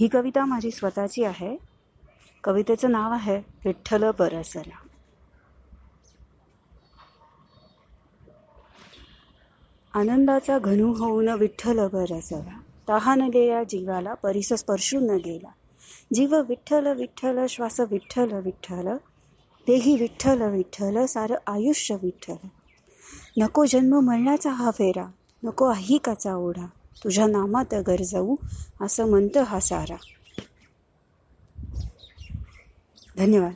ही कविता माझी स्वतःची आहे. कवितेचं नाव आहे विठ्ठल बरसला आनंदाचा घनू होऊन विठ्ठल बरसला तहानलेल्या जीवाला परिस स्पर्शून न गेला. जीव विठ्ठल विठ्ठल श्वास विठ्ठल विठ्ठल. देही विठ्ठल विठ्ठल सारं आयुष्य विठ्ठल. नको जन्म मरणाचा हा फेरा नको काचा ओढा. तुझ्या नामात गरजवू असं म्हणतं हा सारा. धन्यवाद.